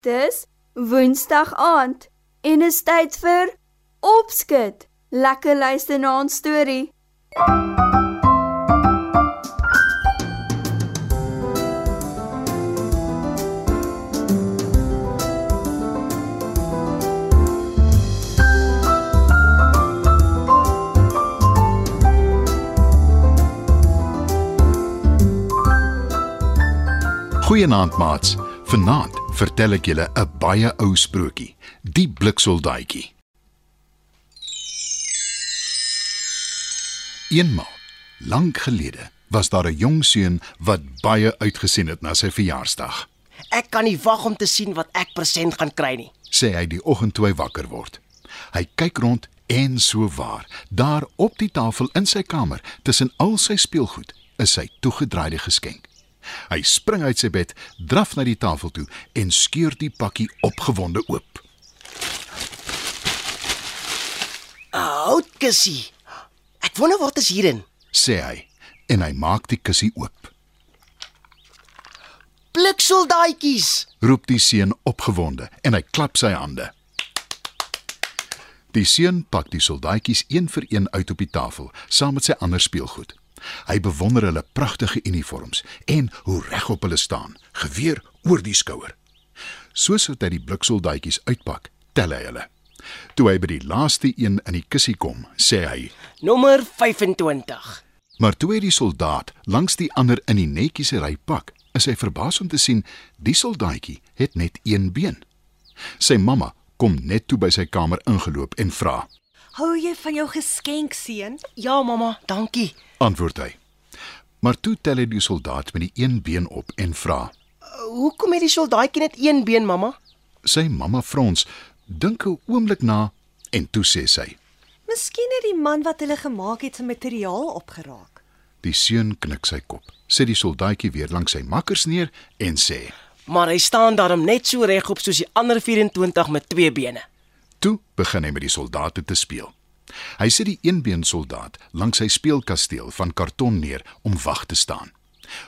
Dis Woensdag aand en is tyd vir Opskud. Lekker luister na ons storie. Goeienaand maats. Vanaand vertel ek julle 'n baie ou sprokie, die bliksoldaatjie. Eenmaal, lank gelede, was daar 'n jong seun wat baie uitgesien het na sy verjaarsdag. Ek kan nie wag om te sien wat ek present gaan kry nie. Sê hy die oggend toe hy wakker word. Hy kyk rond en so waar, daar op die tafel in sy kamer, tussen al sy speelgoed, is sy toegedraaide geskenk. Hy spring uit sy bed, draf na die tafel toe en skeur die pakkie opgewonde oop. Oud kussie. Ek wonder wat is hierin. Sê hy en hy maak die kussie oop. Bliksoldaatjies. Roep die seun opgewonde en hy klap sy hande. Die seun pak die soldaatjies een vir een uit op die tafel saam met sy ander speelgoed. Hy bewonder hulle pragtige uniforms en hoe regop hulle staan, geweer oor die skouer. Soos wat hy die bliksoldaatjies uitpak, tel hy hulle. Toe hy by die laaste een in die kussie kom, sê hy: Nommer 25. Maar toe hy die soldaat langs die ander in die netjies ry pak, is hy verbaas om te sien die soldaatjie het net een been. Sy mamma kom net toe by sy kamer ingeloop en vra: Hou jy van jou geskenk seun? Ja, mamma, dankie. Antwoord hy. Maar toe tel hy die soldaat met die een been op en vra: Uh, hoekom het die soldaatjie net een been, mamma? Sy mamma frons, dink 'n oomblik na en toe sê sy: Miskien het die man wat hulle gemaak het se materiaal opgeraak. Die seun knik sy kop. Sit die soldaatjie weer langs sy makkers neer en sê: Maar hy staan daarom net so regop soos die ander 24 met twee bene. Toe begin hy met die soldate te speel. Hy sit die eenbeen soldaat langs sy speelkasteel van karton neer om wag te staan.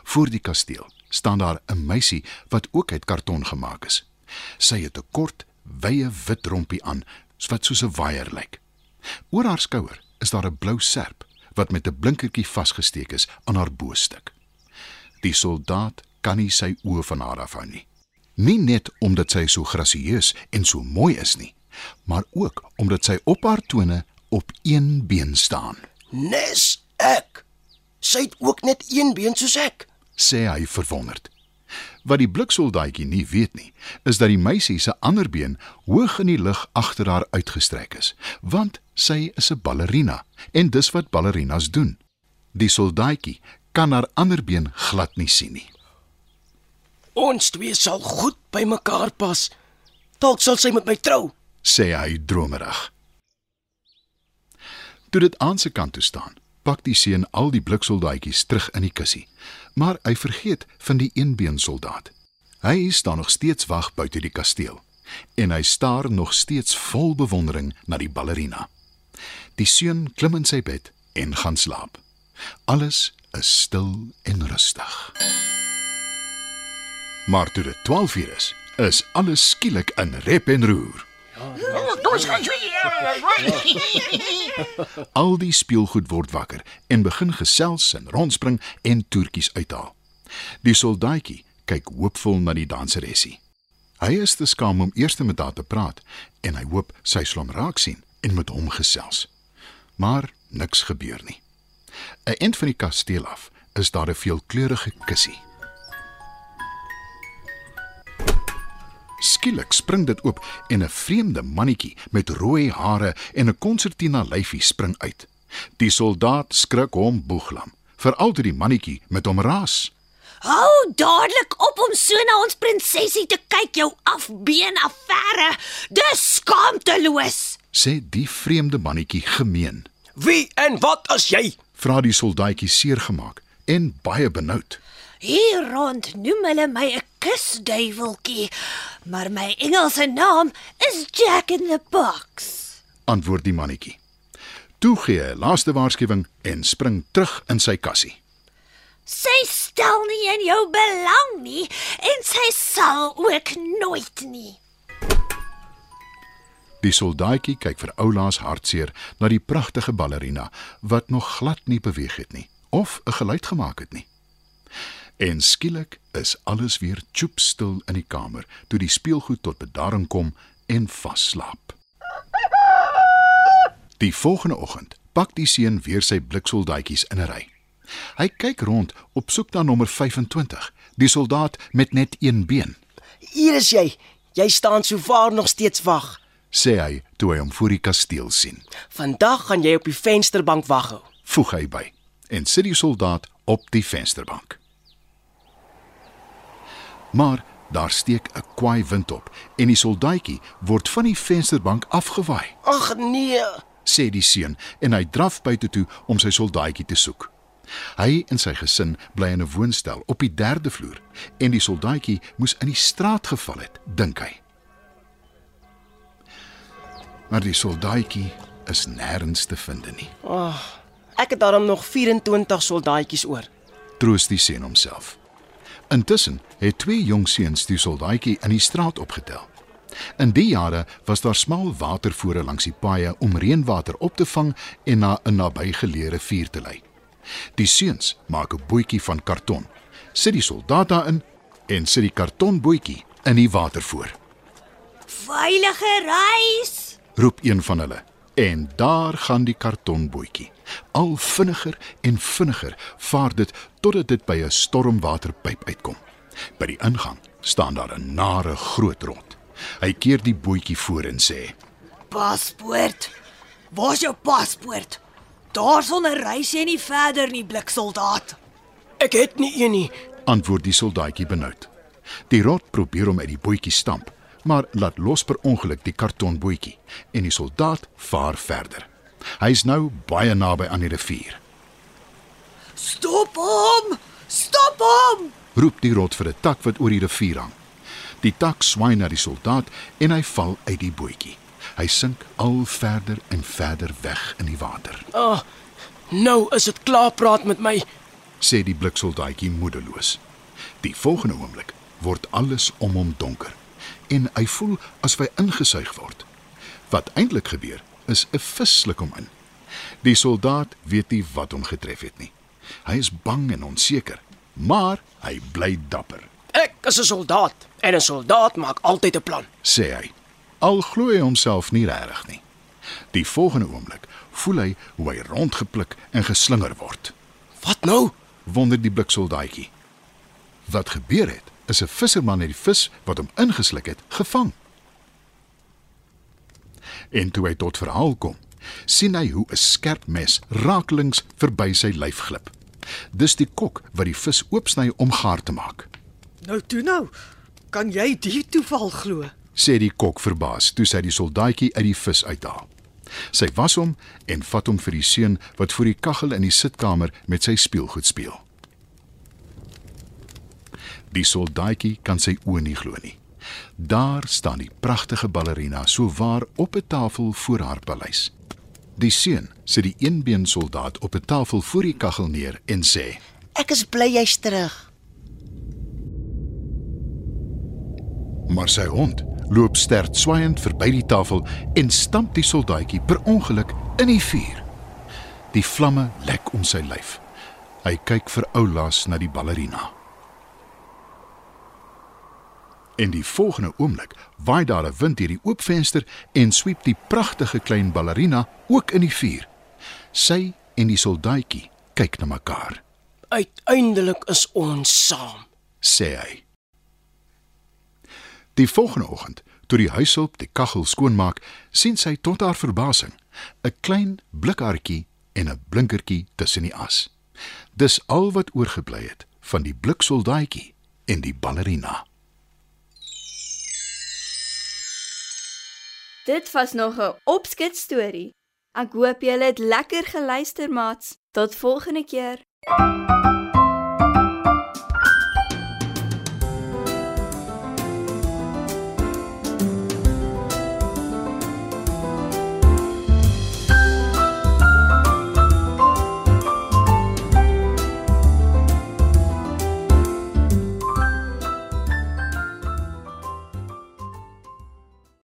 Voor die kasteel staan daar 'n meisie wat ook uit karton gemaak is. Sy het 'n kort, wye wit rompie aan wat soos 'n waier lyk. Oor haar skouer is daar 'n blou serp wat met 'n blinkertjie vasgesteek is aan haar boostuk. Die soldaat kan nie sy oë van haar afhou nie. Nie net omdat sy so grasieus en so mooi is nie, maar ook omdat sy op haar tone op een been staan, Nes ek. Sy het ook net een been soos ek. sê hy verwonderd. Wat die bliksoldaatjie nie weet nie, is dat die meisie se ander been hoog in die lug agter haar uitgestrek is, want sy is 'n ballerina en dis wat ballerinas doen. Die soldaatjie kan haar ander been glad nie sien nie. Ons twee sal goed by mekaar pas. Dalk sal sy met my trou. Sê hy dromerig. Toe dit aan sy kant toe staan, pak die seun al die bliksoldaatjies terug in die kussie, maar hy vergeet van die eenbeen soldaat. Hy staan nog steeds wag buite die kasteel en hy staar nog steeds vol bewondering na die ballerina. Die seun klim in sy bed en gaan slaap. Alles is stil en rustig. Maar toe dit 12 uur is, is alles skielik in rep en roer. Al die speelgoed word wakker en begin gesels en rondspring en toertjies uithaal. Die soldaatjie kyk hoopvol na die danseressie. Hy is te skaam om eers met haar te praat en hy hoop sy sal hom raak sien en met hom gesels. Maar niks gebeur nie. 'n Eind van die kasteel af is daar 'n veelkleurige kussie. Skielik spring dit oop en 'n vreemde mannetjie met rooi hare en 'n konsertina lyfie spring uit. Die soldaat skrik hom boeglam, veral toe die mannetjie met hom raas. Hou dadelik op om so na ons prinsesie te kyk, jou afbeen affære. Dis skaamteloos. sê die vreemde mannetjie gemeen. Wie en wat as jy? Vra die soldaatjie seergemaak en baie benoud. Hier rond noem hulle my 'n kusduiweltjie, maar my Engelse naam is Jack in the Box. Antwoord die mannetjie. Toe gee hy 'n laaste waarskuwing en spring terug in sy kassie. Sy stel nie in jou belang nie en sy sal ook nooit nie. Die soldaatjie kyk vir oulaas hartseer na die pragtige ballerina wat nog glad nie beweeg het nie of 'n geluid gemaak het nie. En skielik is alles weer choopstil in die kamer toe die speelgoed tot bedaring kom en vasslaap. Die volgende oggend pak die seun weer sy bliksoldaatjies in 'n ry. Hy kyk rond op soek na nommer 25, die soldaat met net een been, Hier is jy. Jy staan so vaar nog steeds wag. sê hy toe hy hom voor die kasteel sien. Vandag gaan jy op die vensterbank wag hou. Voeg hy by en sit die soldaat op die vensterbank. Maar daar steek 'n kwaai wind op en die soldaatjie word van die vensterbank afgewaai, Ag nee. sê die seun en hy draf buite toe om sy soldaatjie te soek. Hy en sy gesin bly in 'n woonstel op die 3de vloer en die soldaatjie moes in die straat geval het, dink hy. Maar die soldaatjie is nêrens te vind nie. Ek het daarom nog 24 soldaatjies oor. troos die seun homself. Intussen het twee jong seuns die soldaatjie in die straat opgetel. In die jare was daar smal watervore langs die paaie om reënwater op te vang en na 'n nabygeleë rivier te lei. Die seuns maak 'n bootjie van karton, sit die soldaat daarin en sit die kartonbootjie in die watervoor. Veilige reis. Roep een van hulle en daar gaan die kartonbootjie. Al vinniger en vinniger vaar dit totdat dit by 'n stormwaterpyp uitkom. By die ingang staan daar 'n nare groot rot. Hy keer die bootjie voor en sê: Paspoort. Waar's jou paspoort? Daarsonder reis jy nie verder nie, bliksoldaat. Ek het nie een nie. antwoord die soldaatjie benoud. Die rot probeer hom uit die bootjie stamp, maar laat los per ongeluk die kartonbootjie en die soldaat vaar verder. Hy's nou baie naby aan die rivier. Stop hom! Stop hom! roep die rot vir 'n tak wat oor die rivier hang. Die tak swaai na die soldaat en hy val uit die bootjie. Hy sink al verder en verder weg in die water, Ah, nou is dit klaar praat met my. sê die bliksoldaatjie moedeloos. Die volgende oomblik word alles om hom donker en hy voel asof hy ingesuig word. Wat eintlik gebeur is 'n vis sluk hom in. Die soldaat weet nie wat hom getref het nie. Hy is bang en onseker, maar hy bly dapper. Ek is 'n soldaat en 'n soldaat maak altyd 'n plan. sê hy. Al glo hy homself nie regtig nie. Die volgende oomblik voel hy hoe hy rondgepluk en geslinger word. Wat nou? Wonder die bliksoldaatjie. Wat gebeur het, is 'n visserman het die vis wat hom ingesluk het, gevang. En toe hy tot verhaal kom, sien hy hoe 'n skerp mes raaklings verby sy lyf glip. Dis die kok wat die vis oopsny om gaar te maak. Nou toe nou. Kan jy die toeval glo? sê die kok verbaas toe sy die soldaatjie uit die vis uithaal. Sy was hom en vat hom vir die seun wat voor die kaggel in die sitkamer met sy speelgoed speel. Die soldaatjie kan sy oë nie glo nie. Daar staan die pragtige ballerina so waar op 'n tafel voor haar paleis. Die seun sit die eenbeen soldaat op 'n tafel voor die kaggel neer en sê: Ek is bly jy's terug. Maar sy hond loop sterk swaaiend verby die tafel en stamp die soldaatjie per ongeluk in die vuur. Die vlamme lek om sy lyf. Hy kyk vir oulaas na die ballerina. En die volgende oomblik waai daar 'n wind deur die oop venster en sweep die pragtige klein ballerina ook in die vuur. Sy en die soldaatjie kyk na mekaar, Uiteindelik is ons saam. sê hy. Die volgende oggend, toe die huishulp die kaggel skoonmaak, sien sy tot haar verbasing 'n klein blikhartjie en 'n blinkertjie tussen die as. Dis al wat oorgebly het van die bliksoldaatjie en die ballerina. Dit was nog 'n opskit storie. Ek hoop julle het lekker geluister, maats. Tot volgende keer.